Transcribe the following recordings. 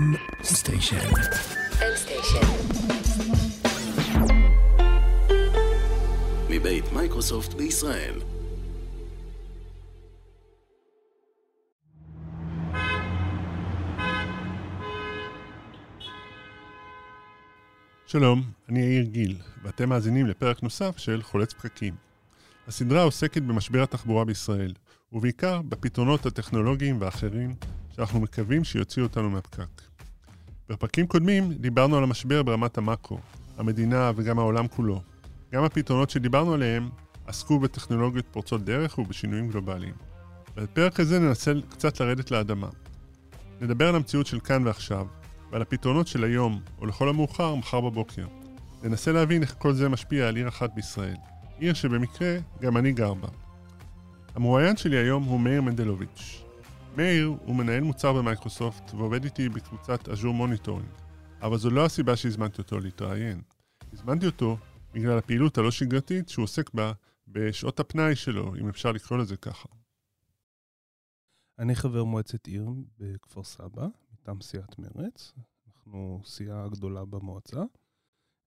M סטיישן. M סטיישן. מבית מייקרוסופט בישראל. שלום, אני יאיר גיל, ואתם מאזינים לפרק נוסף של חולץ פקקים. הסדרה עוסקת במשבר התחבורה בישראל, ובעיקר בפתרונות הטכנולוגיים והאחרים שאנחנו מקווים שיוציאו אותנו מהפקק. בפרקים קודמים דיברנו על המשבר ברמת המאקרו, המדינה וגם העולם כולו. גם הפתרונות שדיברנו עליהם עסקו בטכנולוגיות פורצות דרך ובשינויים גלובליים. בפרק הזה ננסה קצת לרדת לאדמה. נדבר על המציאות של כאן ועכשיו, ועל הפתרונות של היום, או לכל המאוחר, מחר בבוקר. ננסה להבין איך כל זה משפיע על עיר אחת בישראל, עיר שבמקרה גם אני גר בה. המרואיין שלי היום הוא מאיר מנדלוביץ'. מאיר הוא מנהל מוצר במייקרוסופט ועובד איתי בקבוצת Azure monitoring, אבל זו לא הסיבה שהזמנתי אותו להתראיין. הזמנתי אותו בגלל הפעילות הלא שגרתית שהוא עוסק בה בשעות הפנאי שלו, אם אפשר לקרוא לזה ככה. אני חבר מועצת עיר בכפר סבא, מטעם סיעת מרץ. אנחנו סיעה גדולה במועצה,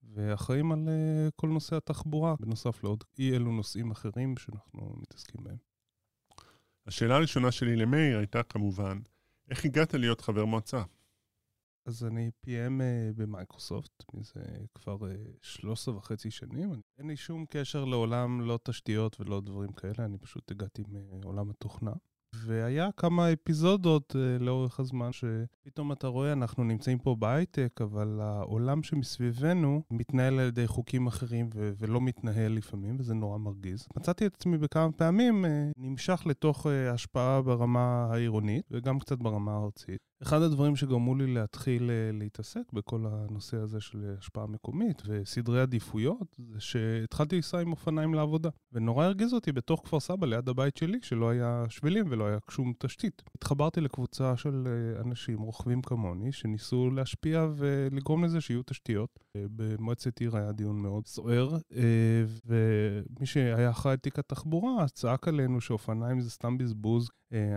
ואחראים על uh, כל נושא התחבורה, בנוסף לעוד אי אלו נושאים אחרים שאנחנו מתעסקים בהם. השאלה הראשונה שלי למאיר הייתה כמובן, איך הגעת להיות חבר מועצה? אז אני PM uh, במייקרוסופט מזה כבר uh, 13 וחצי שנים. אין לי שום קשר לעולם, לא תשתיות ולא דברים כאלה, אני פשוט הגעתי מעולם התוכנה. והיה כמה אפיזודות uh, לאורך הזמן שפתאום אתה רואה, אנחנו נמצאים פה בהייטק, אבל העולם שמסביבנו מתנהל על ידי חוקים אחרים ו- ולא מתנהל לפעמים, וזה נורא מרגיז. מצאתי את עצמי בכמה פעמים uh, נמשך לתוך uh, השפעה ברמה העירונית וגם קצת ברמה הארצית. אחד הדברים שגרמו לי להתחיל להתעסק בכל הנושא הזה של השפעה מקומית וסדרי עדיפויות, זה שהתחלתי לנסוע עם אופניים לעבודה. ונורא הרגיז אותי בתוך כפר סבא ליד הבית שלי, שלא היה שבילים ולא היה שום תשתית. התחברתי לקבוצה של אנשים, רוכבים כמוני, שניסו להשפיע ולגרום לזה שיהיו תשתיות. במועצת עיר היה דיון מאוד סוער, ומי שהיה אחראי תיק התחבורה צעק עלינו שאופניים זה סתם בזבוז.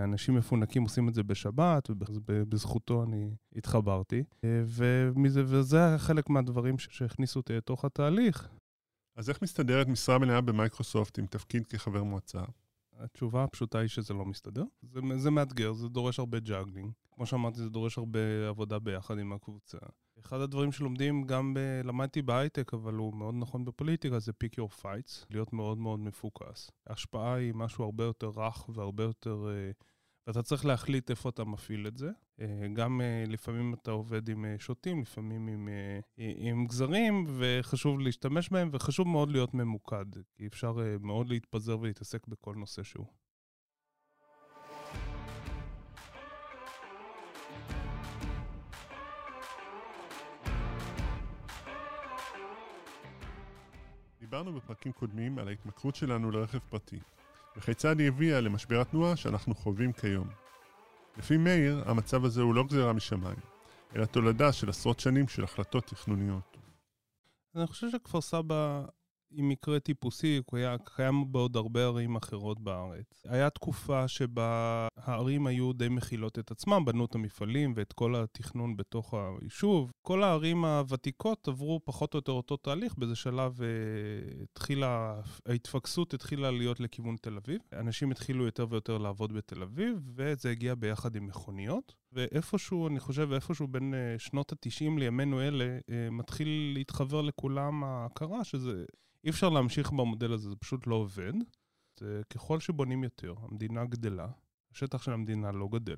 אנשים מפונקים עושים את זה בשבת, ובזכותו אני התחברתי. ומזה, וזה היה חלק מהדברים שהכניסו אותי לתוך התהליך. אז איך מסתדרת משרה מלאה במייקרוסופט עם תפקיד כחבר מועצה? התשובה הפשוטה היא שזה לא מסתדר. זה, זה מאתגר, זה דורש הרבה juggling. כמו שאמרתי, זה דורש הרבה עבודה ביחד עם הקבוצה. אחד הדברים שלומדים גם, ב... למדתי בהייטק, אבל הוא מאוד נכון בפוליטיקה, זה pick your fights, להיות מאוד מאוד מפוקס. ההשפעה היא משהו הרבה יותר רך והרבה יותר... ואתה צריך להחליט איפה אתה מפעיל את זה. גם לפעמים אתה עובד עם שוטים, לפעמים עם, עם גזרים, וחשוב להשתמש בהם, וחשוב מאוד להיות ממוקד, כי אפשר מאוד להתפזר ולהתעסק בכל נושא שהוא. דיברנו בפרקים קודמים על ההתמכרות שלנו לרכב פרטי, וכיצד היא הביאה למשבר התנועה שאנחנו חווים כיום. לפי מאיר, המצב הזה הוא לא גזירה משמיים, אלא תולדה של עשרות שנים של החלטות תכנוניות. אני חושב שכפר סבא היא מקרה טיפוסי, הוא היה קיים בעוד הרבה ערים אחרות בארץ. היה תקופה שבה הערים היו די מכילות את עצמם, בנו את המפעלים ואת כל התכנון בתוך היישוב. כל הערים הוותיקות עברו פחות או יותר אותו תהליך, באיזה שלב אה, התחילה, ההתפקסות התחילה להיות לכיוון תל אביב. אנשים התחילו יותר ויותר לעבוד בתל אביב, וזה הגיע ביחד עם מכוניות. ואיפשהו, אני חושב, איפשהו בין אה, שנות ה-90 לימינו אלה, אה, מתחיל להתחבר לכולם ההכרה שזה... אי אפשר להמשיך במודל הזה, זה פשוט לא עובד. ככל שבונים יותר, המדינה גדלה, השטח של המדינה לא גדל,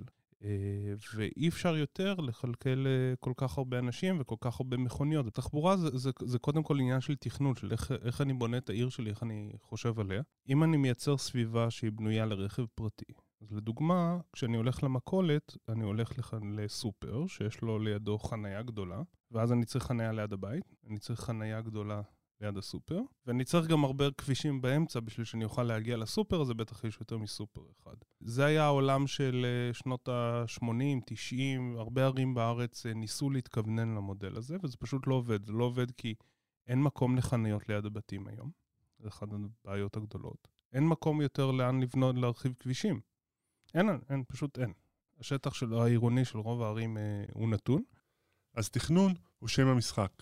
ואי אפשר יותר לכלכל כל כך הרבה אנשים וכל כך הרבה מכוניות. תחבורה זה, זה, זה קודם כל עניין של תכנון, של איך, איך אני בונה את העיר שלי, איך אני חושב עליה. אם אני מייצר סביבה שהיא בנויה לרכב פרטי, אז לדוגמה, כשאני הולך למכולת, אני הולך לכאן לסופר, שיש לו לידו חנייה גדולה, ואז אני צריך חנייה ליד הבית, אני צריך חנייה גדולה ליד הסופר, ואני צריך גם הרבה כבישים באמצע בשביל שאני אוכל להגיע לסופר, אז בטח יש יותר מסופר אחד. זה היה העולם של שנות ה-80, 90, הרבה ערים בארץ ניסו להתכוונן למודל הזה, וזה פשוט לא עובד. זה לא עובד כי אין מקום לחניות ליד הבתים היום, זה אחת הבעיות הגדולות. אין מקום יותר לאן לבנות, להרחיב כבישים. אין, אין, פשוט אין. השטח של העירוני של רוב הערים הוא נתון. אז תכנון הוא שם המשחק.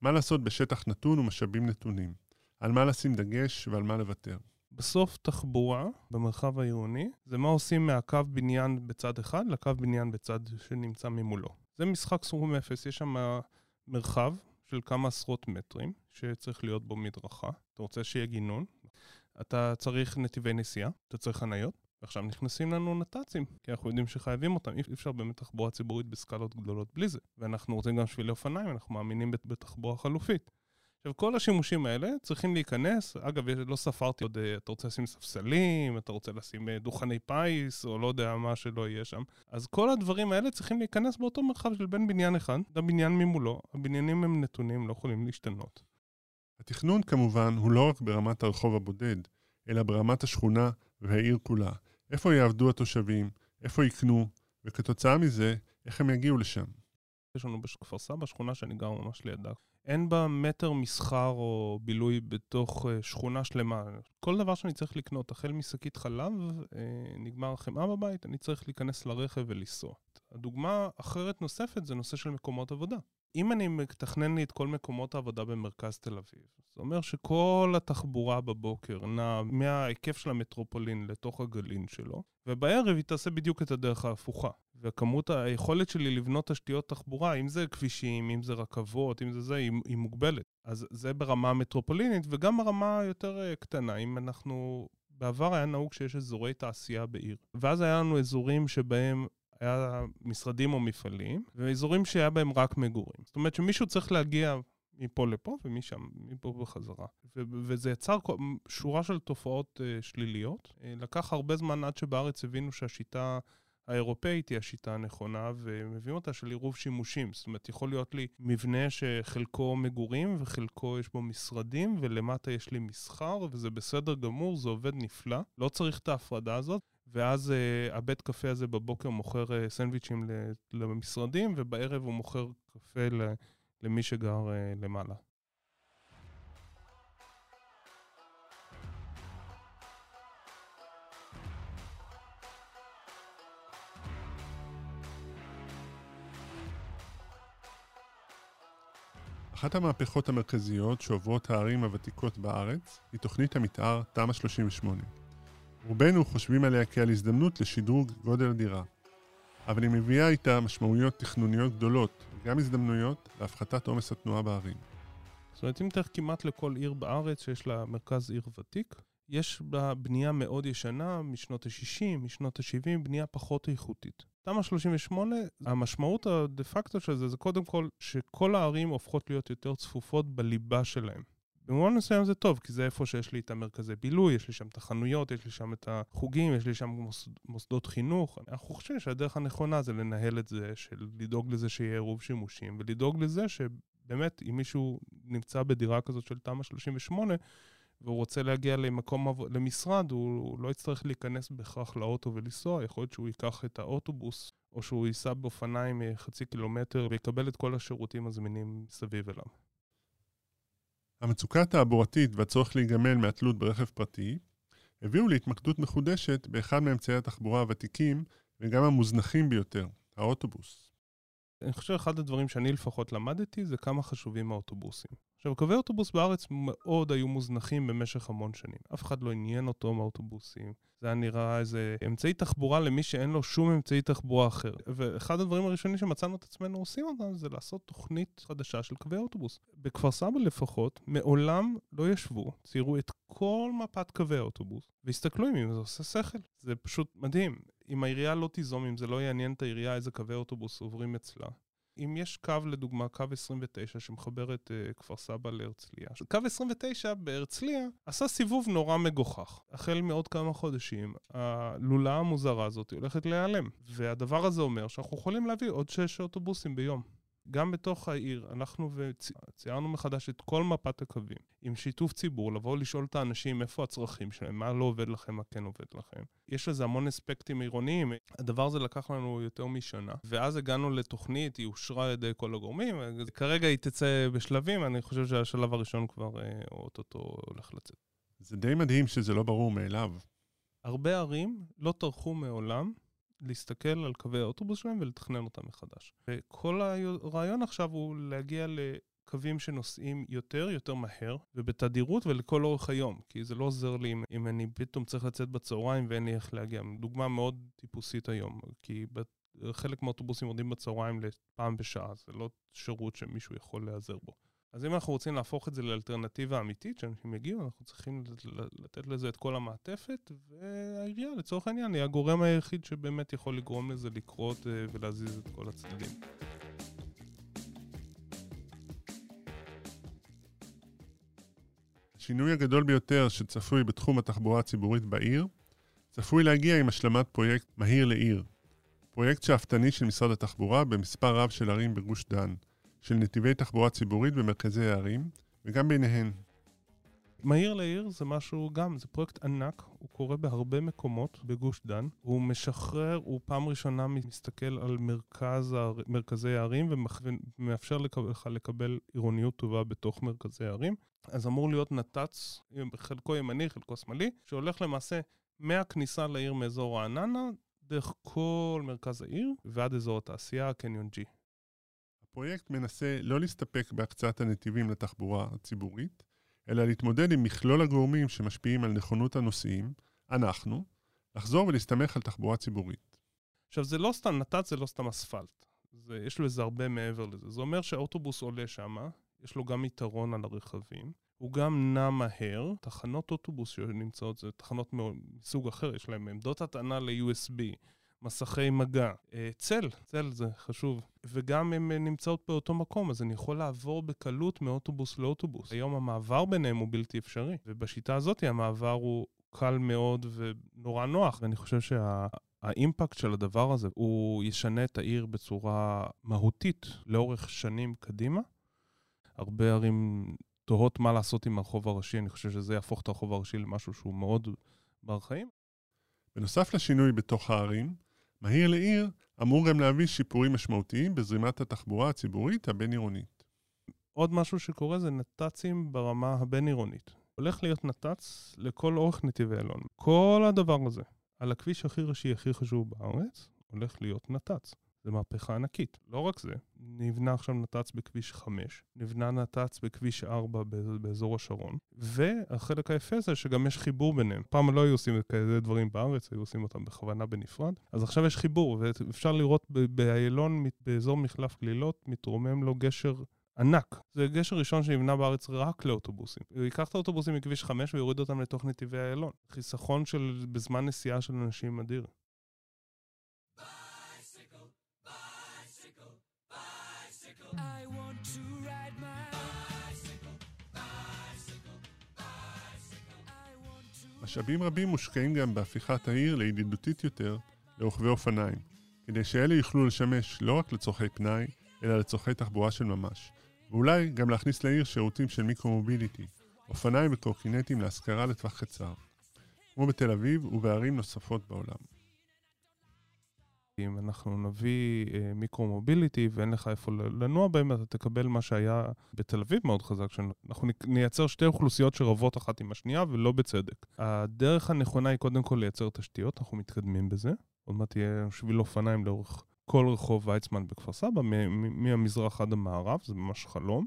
מה לעשות בשטח נתון ומשאבים נתונים. על מה לשים דגש ועל מה לוותר. בסוף תחבורה במרחב העירוני זה מה עושים מהקו בניין בצד אחד לקו בניין בצד שנמצא ממולו. זה משחק סכום אפס, יש שם מרחב של כמה עשרות מטרים שצריך להיות בו מדרכה. אתה רוצה שיהיה גינון, אתה צריך נתיבי נסיעה, אתה צריך חניות, ועכשיו נכנסים לנו נת"צים, כי אנחנו יודעים שחייבים אותם. אי אפשר באמת תחבורה ציבורית בסקלות גדולות בלי זה. ואנחנו רוצים גם שבילי אופניים, אנחנו מאמינים בתחבורה חלופית. עכשיו, כל השימושים האלה צריכים להיכנס, אגב, לא ספרתי עוד, אה, אתה רוצה לשים ספסלים, אתה רוצה לשים אה, דוכני פיס, או לא יודע מה שלא יהיה שם. אז כל הדברים האלה צריכים להיכנס באותו מרחב של בין בניין אחד לבניין ממולו. הבניינים הם נתונים, לא יכולים להשתנות. התכנון כמובן הוא לא רק ברמת הרחוב הבודד, אלא ברמת השכונה והעיר כולה. איפה יעבדו התושבים, איפה יקנו, וכתוצאה מזה, איך הם יגיעו לשם. יש לנו בכפר סבא שכונה שאני גר ממש לידה. אין בה מטר מסחר או בילוי בתוך uh, שכונה שלמה. כל דבר שאני צריך לקנות, החל משקית חלב, uh, נגמר החמאה בבית, אני צריך להיכנס לרכב ולנסוע. הדוגמה אחרת נוספת זה נושא של מקומות עבודה. אם אני מתכנן לי את כל מקומות העבודה במרכז תל אביב, זה אומר שכל התחבורה בבוקר נעה מההיקף של המטרופולין לתוך הגלין שלו, ובערב היא תעשה בדיוק את הדרך ההפוכה. וכמות היכולת שלי לבנות תשתיות תחבורה, אם זה כבישים, אם זה רכבות, אם זה זה, היא, היא מוגבלת. אז זה ברמה המטרופולינית, וגם ברמה יותר אה, קטנה. אם אנחנו... בעבר היה נהוג שיש אזורי תעשייה בעיר, ואז היה לנו אזורים שבהם היה משרדים או מפעלים, ואזורים שהיה בהם רק מגורים. זאת אומרת שמישהו צריך להגיע מפה לפה ומשם, מפה בחזרה. ו- וזה יצר שורה של תופעות uh, שליליות. Uh, לקח הרבה זמן עד שבארץ הבינו שהשיטה האירופאית היא השיטה הנכונה, ומביאים אותה של עירוב שימושים. זאת אומרת, יכול להיות לי מבנה שחלקו מגורים וחלקו יש בו משרדים, ולמטה יש לי מסחר, וזה בסדר גמור, זה עובד נפלא. לא צריך את ההפרדה הזאת. ואז uh, הבית קפה הזה בבוקר מוכר uh, סנדוויצ'ים למשרדים, ובערב הוא מוכר קפה למי שגר uh, למעלה. אחת המהפכות המרכזיות שעוברות הערים הוותיקות בארץ היא תוכנית המתאר תמ"א 38. רובנו חושבים עליה כעל הזדמנות לשדרוג גודל הדירה, אבל היא מביאה איתה משמעויות תכנוניות גדולות, וגם הזדמנויות להפחתת עומס התנועה בערים. זאת אומרת, אם תלך כמעט לכל עיר בארץ שיש לה מרכז עיר ותיק, יש בה בנייה מאוד ישנה, משנות ה-60, משנות ה-70, בנייה פחות איכותית. תמ"א 38, המשמעות הדה פקטו של זה, זה קודם כל שכל הערים הופכות להיות יותר צפופות בליבה שלהן. במובן מסוים זה טוב, כי זה איפה שיש לי את המרכזי בילוי, יש לי שם את החנויות, יש לי שם את החוגים, יש לי שם מוס, מוסדות חינוך. אנחנו חושבים שהדרך הנכונה זה לנהל את זה, של לדאוג לזה שיהיה עירוב שימושים, ולדאוג לזה שבאמת, אם מישהו נמצא בדירה כזאת של תמ"א 38, והוא רוצה להגיע למקום, למשרד, הוא, הוא לא יצטרך להיכנס בהכרח לאוטו ולנסוע, יכול להיות שהוא ייקח את האוטובוס, או שהוא ייסע באופניים חצי קילומטר ויקבל את כל השירותים הזמינים מסביב אליו. המצוקה התעבורתית והצורך להיגמל מהתלות ברכב פרטי הביאו להתמקדות מחודשת באחד מאמצעי התחבורה הוותיקים וגם המוזנחים ביותר, האוטובוס. אני חושב שאחד הדברים שאני לפחות למדתי זה כמה חשובים האוטובוסים. עכשיו, קווי אוטובוס בארץ מאוד היו מוזנחים במשך המון שנים. אף אחד לא עניין אותו מאוטובוסים. זה היה נראה איזה אמצעי תחבורה למי שאין לו שום אמצעי תחבורה אחר. ואחד הדברים הראשונים שמצאנו את עצמנו עושים אותם זה לעשות תוכנית חדשה של קווי אוטובוס. בכפר סבא לפחות, מעולם לא ישבו, ציירו את כל מפת קווי האוטובוס, והסתכלו אם זה עושה שכל. זה פשוט מדהים. אם העירייה לא תיזום, אם זה לא יעניין את העירייה איזה קווי אוטובוס עוברים אצלה, אם יש קו, לדוגמה, קו 29 שמחבר את uh, כפר סבא להרצליה. קו 29 בהרצליה עשה סיבוב נורא מגוחך. החל מעוד כמה חודשים, הלולה המוזרה הזאת הולכת להיעלם. והדבר הזה אומר שאנחנו יכולים להביא עוד 6 אוטובוסים ביום. גם בתוך העיר, אנחנו ציירנו מחדש את כל מפת הקווים, עם שיתוף ציבור, לבוא לשאול את האנשים איפה הצרכים שלהם, מה לא עובד לכם, מה כן עובד לכם. יש לזה המון אספקטים עירוניים, הדבר הזה לקח לנו יותר משנה, ואז הגענו לתוכנית, היא אושרה על ידי כל הגורמים, כרגע היא תצא בשלבים, אני חושב שהשלב הראשון כבר אה, אוטוטו הולך לצאת. זה די מדהים שזה לא ברור מאליו. הרבה ערים לא טרחו מעולם להסתכל על קווי האוטובוס שלהם ולתכנן אותם מחדש. וכל הרעיון עכשיו הוא להגיע לקווים שנוסעים יותר, יותר מהר, ובתדירות ולכל אורך היום. כי זה לא עוזר לי אם, אם אני פתאום צריך לצאת בצהריים ואין לי איך להגיע. דוגמה מאוד טיפוסית היום, כי חלק מהאוטובוסים יורדים בצהריים לפעם בשעה, זה לא שירות שמישהו יכול להיעזר בו. אז אם אנחנו רוצים להפוך את זה לאלטרנטיבה אמיתית, שאנשים יגיעו, אנחנו צריכים לתת לזה את כל המעטפת, והעירייה, לצורך העניין, היא הגורם היחיד שבאמת יכול לגרום לזה לקרות אה, ולהזיז את כל הצדדים. השינוי הגדול ביותר שצפוי בתחום התחבורה הציבורית בעיר, צפוי להגיע עם השלמת פרויקט מהיר לעיר. פרויקט שאפתני של משרד התחבורה במספר רב של ערים בגוש דן. של נתיבי תחבורה ציבורית במרכזי הערים, וגם ביניהן. מהיר לעיר זה משהו גם, זה פרויקט ענק, הוא קורה בהרבה מקומות בגוש דן. הוא משחרר, הוא פעם ראשונה מסתכל על מרכז, מרכזי הערים ומאפשר לך לקבל עירוניות טובה בתוך מרכזי הערים. אז אמור להיות נת"צ, חלקו ימני, חלקו שמאלי, שהולך למעשה מהכניסה לעיר מאזור רעננה, דרך כל מרכז העיר ועד אזור התעשייה, קניון G. הפרויקט מנסה לא להסתפק בהקצאת הנתיבים לתחבורה הציבורית, אלא להתמודד עם מכלול הגורמים שמשפיעים על נכונות הנוסעים, אנחנו, לחזור ולהסתמך על תחבורה ציבורית. עכשיו, זה לא סתם נת"צ, זה לא סתם אספלט. זה, יש לזה הרבה מעבר לזה. זה אומר שהאוטובוס עולה שם, יש לו גם יתרון על הרכבים, הוא גם נע מהר. תחנות אוטובוס שנמצאות זה תחנות מסוג אחר, יש להם עמדות הטענה ל-USB, מסכי מגע. אה, צל, צל זה חשוב. וגם הן נמצאות באותו מקום, אז אני יכול לעבור בקלות מאוטובוס לאוטובוס. היום המעבר ביניהם הוא בלתי אפשרי, ובשיטה הזאת המעבר הוא קל מאוד ונורא נוח, ואני חושב שהאימפקט של הדבר הזה, הוא ישנה את העיר בצורה מהותית לאורך שנים קדימה. הרבה ערים תוהות מה לעשות עם הרחוב הראשי, אני חושב שזה יהפוך את הרחוב הראשי למשהו שהוא מאוד בר חיים. בנוסף לשינוי בתוך הערים, מהיר לעיר אמור גם להביא שיפורים משמעותיים בזרימת התחבורה הציבורית הבין-עירונית. עוד משהו שקורה זה נת"צים ברמה הבין-עירונית. הולך להיות נת"צ לכל אורך נתיבי אלון. כל הדבר הזה, על הכביש הכי ראשי, הכי חשוב בארץ, הולך להיות נת"צ. זו מהפכה ענקית. לא רק זה, נבנה עכשיו נת"צ בכביש 5, נבנה נת"צ בכביש 4 באזור השרון, והחלק היפה זה שגם יש חיבור ביניהם. פעם לא היו עושים כאלה דברים בארץ, היו עושים אותם בכוונה בנפרד, אז עכשיו יש חיבור, ואפשר לראות באיילון, באזור מחלף גלילות, מתרומם לו גשר ענק. זה גשר ראשון שנבנה בארץ רק לאוטובוסים. הוא ייקח את האוטובוסים מכביש 5 ויוריד אותם לתוך נתיבי איילון. חיסכון של, בזמן נסיעה של אנשים אדיר. משאבים רבים מושקעים גם בהפיכת העיר לידידותית יותר לרוכבי אופניים, כדי שאלה יוכלו לשמש לא רק לצורכי פנאי, אלא לצורכי תחבורה של ממש, ואולי גם להכניס לעיר שירותים של מיקרו-מוביליטי, אופניים וקורקינטים להשכרה לטווח קצר, כמו בתל אביב ובערים נוספות בעולם. אם אנחנו נביא אה, מיקרו-מוביליטי ואין לך איפה לנוע בהם, אתה תקבל מה שהיה בתל אביב מאוד חזק, שאנחנו נייצר שתי אוכלוסיות שרבות אחת עם השנייה ולא בצדק. הדרך הנכונה היא קודם כל לייצר תשתיות, אנחנו מתקדמים בזה. עוד מעט תהיה שביל אופניים לאורך כל רחוב ויצמן בכפר סבא, מהמזרח עד המערב, זה ממש חלום.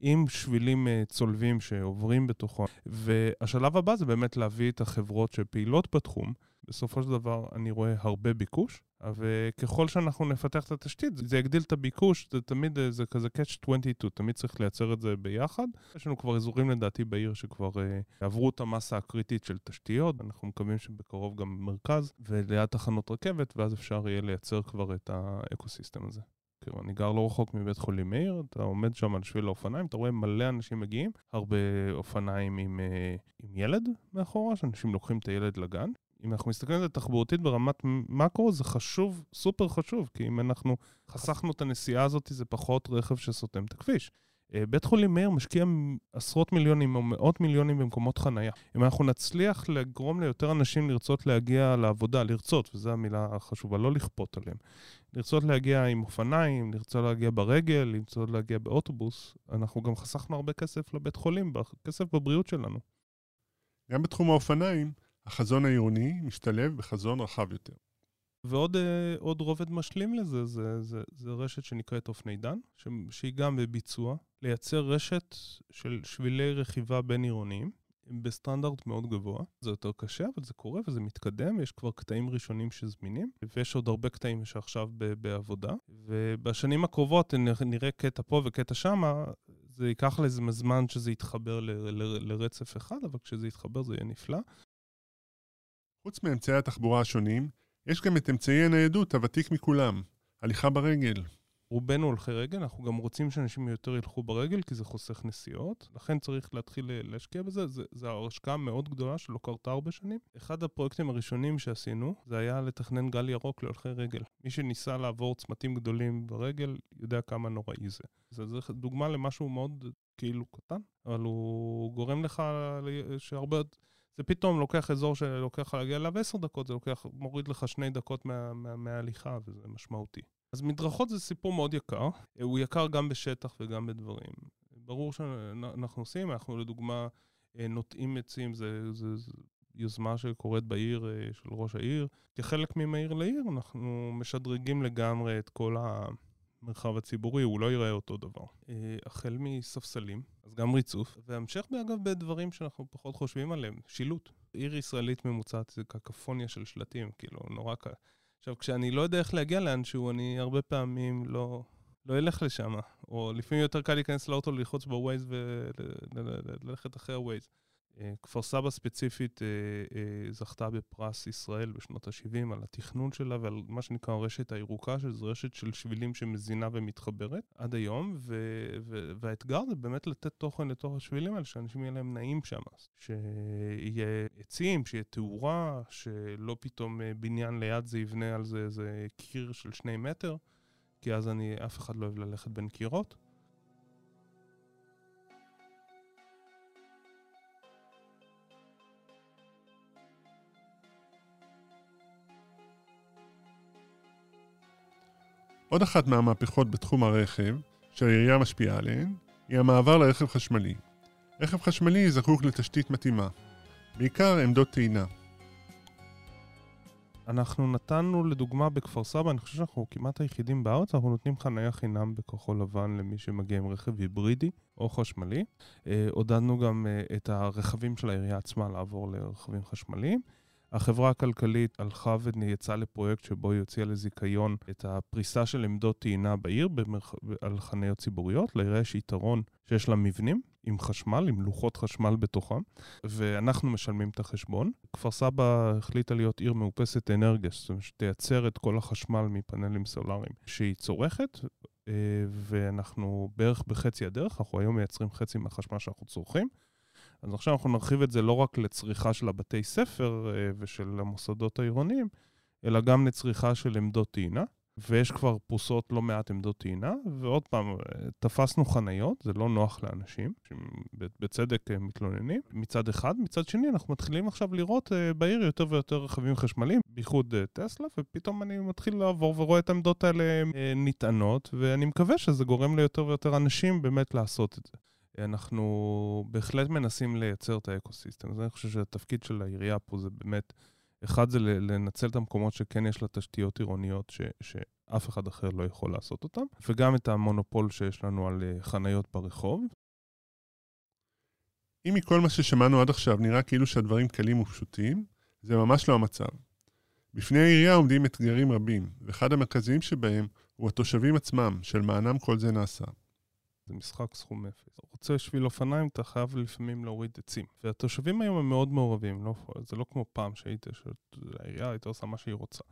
עם שבילים אה, צולבים שעוברים בתוכו. והשלב הבא זה באמת להביא את החברות שפעילות בתחום. בסופו של דבר אני רואה הרבה ביקוש, וככל שאנחנו נפתח את התשתית, זה יגדיל את הביקוש, זה תמיד, זה כזה catch 22, תמיד צריך לייצר את זה ביחד. יש לנו כבר אזורים לדעתי בעיר שכבר uh, עברו את המסה הקריטית של תשתיות, אנחנו מקווים שבקרוב גם מרכז, וליד תחנות רכבת, ואז אפשר יהיה לייצר כבר את האקוסיסטם הזה. כאילו, אני גר לא רחוק מבית חולים מאיר, אתה עומד שם על שביל האופניים, אתה רואה מלא אנשים מגיעים, הרבה אופניים עם, uh, עם ילד מאחורה, שאנשים לוקחים את הילד לגן, אם אנחנו מסתכלים על זה תחבורתית ברמת מקרו, זה חשוב, סופר חשוב, כי אם אנחנו חסכנו את הנסיעה הזאת, זה פחות רכב שסותם את הכביש. אה, בית חולים מאיר משקיע עשרות מיליונים או מאות מיליונים במקומות חנייה. אם אנחנו נצליח לגרום ליותר אנשים לרצות להגיע לעבודה, לרצות, וזו המילה החשובה, לא לכפות עליהם, לרצות להגיע עם אופניים, לרצות להגיע ברגל, לרצות להגיע באוטובוס, אנחנו גם חסכנו הרבה כסף לבית חולים, כסף בבריאות שלנו. גם בתחום האופניים, החזון העירוני משתלב בחזון רחב יותר. ועוד עוד רובד משלים לזה, זה, זה, זה רשת שנקראת אופני דן, שהיא גם בביצוע, לייצר רשת של שבילי רכיבה בין-עירוניים. בסטנדרט מאוד גבוה. זה יותר קשה, אבל זה קורה וזה מתקדם, יש כבר קטעים ראשונים שזמינים, ויש עוד הרבה קטעים שעכשיו בעבודה. ובשנים הקרובות נראה קטע פה וקטע שמה, זה ייקח לזה זמן שזה יתחבר ל- ל- לרצף אחד, אבל כשזה יתחבר זה יהיה נפלא. חוץ מאמצעי התחבורה השונים, יש גם את אמצעי הניידות הוותיק מכולם, הליכה ברגל. רובנו הולכי רגל, אנחנו גם רוצים שאנשים יותר ילכו ברגל, כי זה חוסך נסיעות, לכן צריך להתחיל להשקיע בזה, זו השקעה מאוד גדולה שלא קרתה הרבה שנים. אחד הפרויקטים הראשונים שעשינו, זה היה לתכנן גל ירוק להולכי רגל. מי שניסה לעבור צמתים גדולים ברגל, יודע כמה נוראי זה. זה דוגמה למשהו מאוד כאילו קטן, אבל הוא גורם לך שהרבה... זה פתאום לוקח אזור שלוקח לך להגיע אליו עשר דקות, זה לוקח, מוריד לך שני דקות מההליכה, מה, מה וזה משמעותי. אז מדרכות זה סיפור מאוד יקר, הוא יקר גם בשטח וגם בדברים. ברור שאנחנו עושים, אנחנו לדוגמה אה, נוטעים עצים, זה, זה, זה יוזמה שקורית בעיר אה, של ראש העיר. כחלק ממהיר לעיר אנחנו משדרגים לגמרי את כל המרחב הציבורי, הוא לא ייראה אותו דבר. אה, החל מספסלים, אז גם ריצוף, והמשך אגב בדברים שאנחנו פחות חושבים עליהם, שילוט. עיר ישראלית ממוצעת זה קקפוניה של שלטים, כאילו נורא קל. עכשיו, כשאני לא יודע איך להגיע לאנשהו, אני הרבה פעמים לא, לא אלך לשם. או לפעמים יותר קל להיכנס לאוטו, ללחוץ בווייז וללכת אחרי הווייז. אה, כפר סבא ספציפית אה, אה, זכתה בפרס ישראל בשנות ה-70 על התכנון שלה ועל מה שנקרא הרשת הירוקה, שזו רשת של שבילים שמזינה ומתחברת עד היום, ו- ו- והאתגר זה באמת לתת תוכן לתוך השבילים האלה, שאנשים יהיה להם נעים שם. שיהיה עצים, שיהיה תאורה, שלא פתאום בניין ליד זה יבנה על זה איזה קיר של שני מטר, כי אז אני, אף אחד לא אוהב ללכת בין קירות. עוד אחת מהמהפכות בתחום הרכב, שהעירייה משפיעה עליהן, היא המעבר לרכב חשמלי. רכב חשמלי זקוק לתשתית מתאימה, בעיקר עמדות טעינה. אנחנו נתנו לדוגמה בכפר סבא, אני חושב שאנחנו כמעט היחידים בארץ, אנחנו נותנים חניה חינם בכחול לבן למי שמגיע עם רכב היברידי או חשמלי. אה, עודדנו גם אה, את הרכבים של העירייה עצמה לעבור לרכבים חשמליים. החברה הכלכלית הלכה ויצאה לפרויקט שבו היא הוציאה לזיכיון את הפריסה של עמדות טעינה בעיר במרח... על חניות ציבוריות. לעירייה יש יתרון שיש לה מבנים עם חשמל, עם לוחות חשמל בתוכם, ואנחנו משלמים את החשבון. כפר סבא החליטה להיות עיר מאופסת אנרגיה, זאת אומרת שתייצר את כל החשמל מפאנלים סולאריים שהיא צורכת, אה, ואנחנו בערך בחצי הדרך, אנחנו היום מייצרים חצי מהחשמל שאנחנו צורכים. אז עכשיו אנחנו נרחיב את זה לא רק לצריכה של הבתי ספר אה, ושל המוסדות העירוניים, אלא גם לצריכה של עמדות טעינה. ויש כבר פרוסות לא מעט עמדות טעינה, ועוד פעם, אה, תפסנו חניות, זה לא נוח לאנשים, שבצדק אה, מתלוננים, מצד אחד. מצד שני, אנחנו מתחילים עכשיו לראות בעיר יותר ויותר רכבים חשמליים, בייחוד טסלה, ופתאום אני מתחיל לעבור ורואה את העמדות האלה נטענות, ואני מקווה שזה גורם ליותר ויותר אנשים באמת לעשות את זה. אנחנו בהחלט מנסים לייצר את האקוסיסטם. אז אני חושב שהתפקיד של העירייה פה זה באמת, אחד זה לנצל את המקומות שכן יש לה תשתיות עירוניות ש, שאף אחד אחר לא יכול לעשות אותן, וגם את המונופול שיש לנו על אה, חניות ברחוב. אם מכל מה ששמענו עד עכשיו נראה כאילו שהדברים קלים ופשוטים, זה ממש לא המצב. בפני העירייה עומדים אתגרים רבים, ואחד המרכזיים שבהם הוא התושבים עצמם, של מענם כל זה נעשה. זה משחק סכום אפס. רוצה שביל אופניים, אתה חייב לפעמים להוריד עצים. והתושבים היום הם מאוד מעורבים, לא, זה לא כמו פעם שהיית, שהעירייה הייתה עושה מה שהיא רוצה.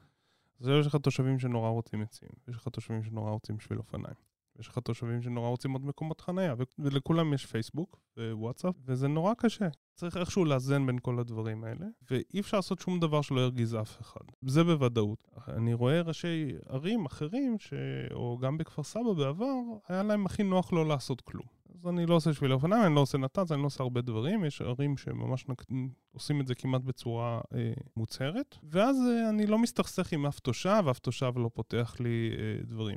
אז יש לך תושבים שנורא רוצים עצים, יש לך תושבים שנורא רוצים שביל אופניים. יש לך תושבים שנורא רוצים עוד מקומות חנייה, ולכולם יש פייסבוק ווואטסאפ, וזה נורא קשה. צריך איכשהו לאזן בין כל הדברים האלה, ואי אפשר לעשות שום דבר שלא ירגיז אף אחד. זה בוודאות. אני רואה ראשי ערים אחרים, ש... או גם בכפר סבא בעבר, היה להם הכי נוח לא לעשות כלום. אז אני לא עושה שבילי אופניים, אני לא עושה נת"צ, אני לא עושה הרבה דברים. יש ערים שממש נק... עושים את זה כמעט בצורה אה, מוצהרת, ואז אה, אני לא מסתכסך עם אף תושב, אף תושב לא פותח לי אה, דברים.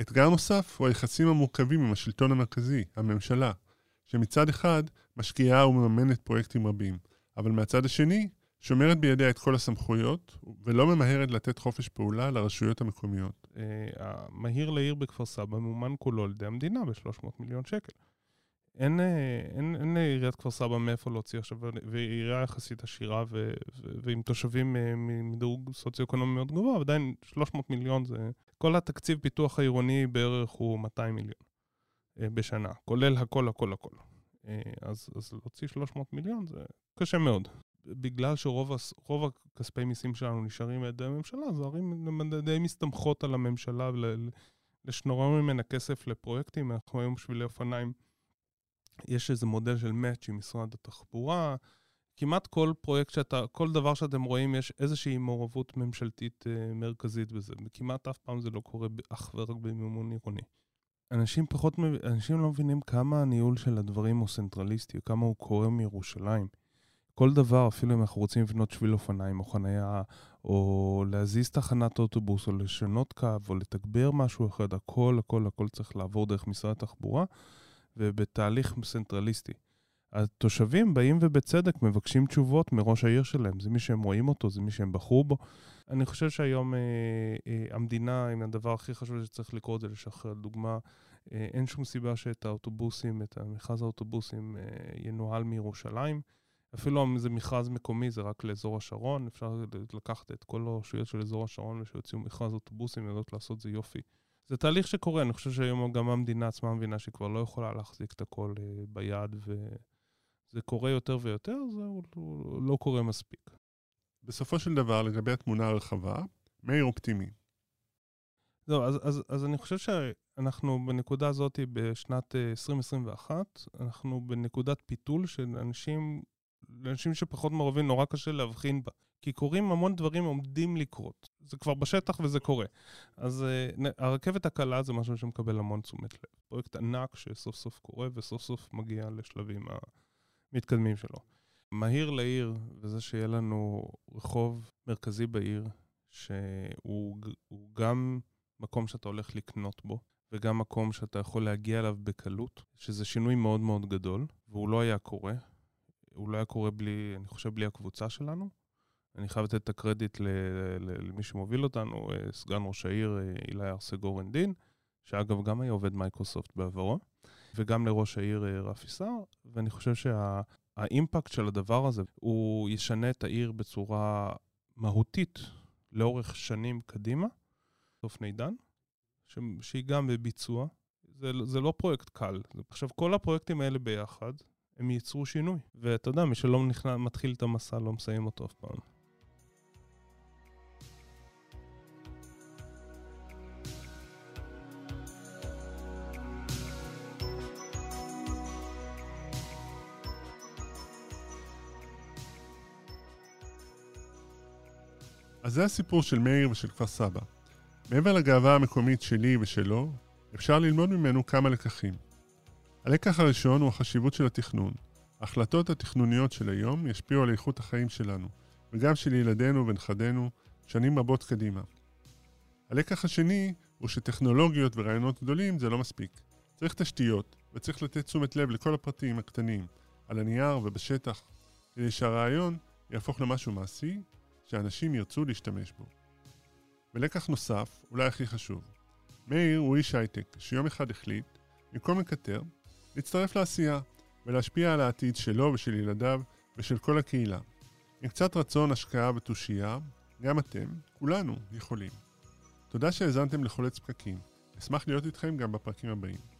אתגר נוסף הוא היחסים המורכבים עם השלטון המרכזי, הממשלה, שמצד אחד משקיעה ומממנת פרויקטים רבים, אבל מהצד השני, שומרת בידיה את כל הסמכויות, ולא ממהרת לתת חופש פעולה לרשויות המקומיות. המהיר לעיר בכפר סבא ממומן כולו על ידי המדינה ב-300 מיליון שקל. אין, אין, אין לעיריית כפר סבא מאיפה להוציא עכשיו, והיא עירייה יחסית עשירה ו, ו, ועם תושבים מדרוג סוציו-אקונומי מאוד גבוה, עדיין 300 מיליון זה... כל התקציב פיתוח העירוני בערך הוא 200 מיליון בשנה, כולל הכל, הכל, הכל. אז, אז להוציא 300 מיליון זה קשה מאוד. בגלל שרוב הכספי מיסים שלנו נשארים על ידי הממשלה, אז הערים די מסתמכות על הממשלה לשנורר ממנה כסף לפרויקטים. אנחנו היום שבילי אופניים, יש איזה מודל של מאץ' עם משרד התחבורה. כמעט כל פרויקט שאתה, כל דבר שאתם רואים, יש איזושהי מעורבות ממשלתית אה, מרכזית בזה. וכמעט אף פעם זה לא קורה אך ורק במימון עירוני. אנשים פחות, אנשים לא מבינים כמה הניהול של הדברים הוא צנטרליסטי, כמה הוא קורה מירושלים. כל דבר, אפילו אם אנחנו רוצים לבנות שביל אופניים או חניה, או להזיז תחנת אוטובוס, או לשנות קו, או לתגבר משהו אחד, הכל, הכל, הכל צריך לעבור דרך משרד התחבורה, ובתהליך צנטרליסטי. התושבים באים ובצדק מבקשים תשובות מראש העיר שלהם. זה מי שהם רואים אותו, זה מי שהם בחרו בו. אני חושב שהיום אה, אה, המדינה, אם הדבר הכי חשוב שצריך לקרות זה לשחרר. לדוגמה, אה, אין שום סיבה שאת האוטובוסים, את מכרז האוטובוסים, אה, ינוהל מירושלים. אפילו אם זה מכרז מקומי, זה רק לאזור השרון, אפשר לקחת את כל הרשויות של אזור השרון ושיוציאו מכרז אוטובוסים, יודעות לעשות זה יופי. זה תהליך שקורה, אני חושב שהיום גם המדינה עצמה מבינה שהיא כבר לא יכולה להחזיק את הכל אה, ביד, וזה קורה יותר ויותר, זה לא קורה מספיק. בסופו של דבר, לגבי התמונה הרחבה, מאיר אופטימי. זהו, אז, אז, אז אני חושב שאנחנו בנקודה הזאת בשנת 2021, אה, אנחנו בנקודת פיתול של אנשים לאנשים שפחות מעורבים נורא קשה להבחין בה. כי קורים המון דברים עומדים לקרות. זה כבר בשטח וזה קורה. אז uh, הרכבת הקלה זה משהו שמקבל המון תשומת לב. פרויקט ענק שסוף סוף קורה וסוף סוף מגיע לשלבים המתקדמים שלו. מהיר לעיר, וזה שיהיה לנו רחוב מרכזי בעיר, שהוא גם מקום שאתה הולך לקנות בו, וגם מקום שאתה יכול להגיע אליו בקלות, שזה שינוי מאוד מאוד גדול, והוא לא היה קורה. הוא לא היה קורה בלי, אני חושב, בלי הקבוצה שלנו. אני חייב לתת את הקרדיט למי שמוביל אותנו, אה, סגן ראש העיר אה, אילאיל הרסגור הנדין, שאגב גם היה עובד מייקרוסופט בעברו, וגם לראש העיר אה, רפי סער, ואני חושב שה impact שה, של הדבר הזה, הוא ישנה את העיר בצורה מהותית לאורך שנים קדימה, אופנידן, שהיא גם בביצוע. זה, זה לא פרויקט קל. עכשיו, כל הפרויקטים האלה ביחד, הם ייצרו שינוי. ואתה יודע, מי שלא נכנע, מתחיל את המסע לא מסיים אותו אף פעם. אז זה הסיפור של מאיר ושל כפר סבא. מעבר לגאווה המקומית שלי ושלו, אפשר ללמוד ממנו כמה לקחים. הלקח הראשון הוא החשיבות של התכנון. ההחלטות התכנוניות של היום ישפיעו על איכות החיים שלנו, וגם של ילדינו ונכדינו, שנים רבות קדימה. הלקח השני הוא שטכנולוגיות ורעיונות גדולים זה לא מספיק. צריך תשתיות, וצריך לתת תשומת לב לכל הפרטים הקטנים, על הנייר ובשטח, כדי שהרעיון יהפוך למשהו מעשי, שאנשים ירצו להשתמש בו. ולקח נוסף, אולי הכי חשוב, מאיר הוא איש הייטק, שיום אחד החליט, במקום לקטר, להצטרף לעשייה ולהשפיע על העתיד שלו ושל ילדיו ושל כל הקהילה. עם קצת רצון, השקעה ותושייה, גם אתם, כולנו, יכולים. תודה שהאזנתם לחולץ פקקים. אשמח להיות איתכם גם בפרקים הבאים.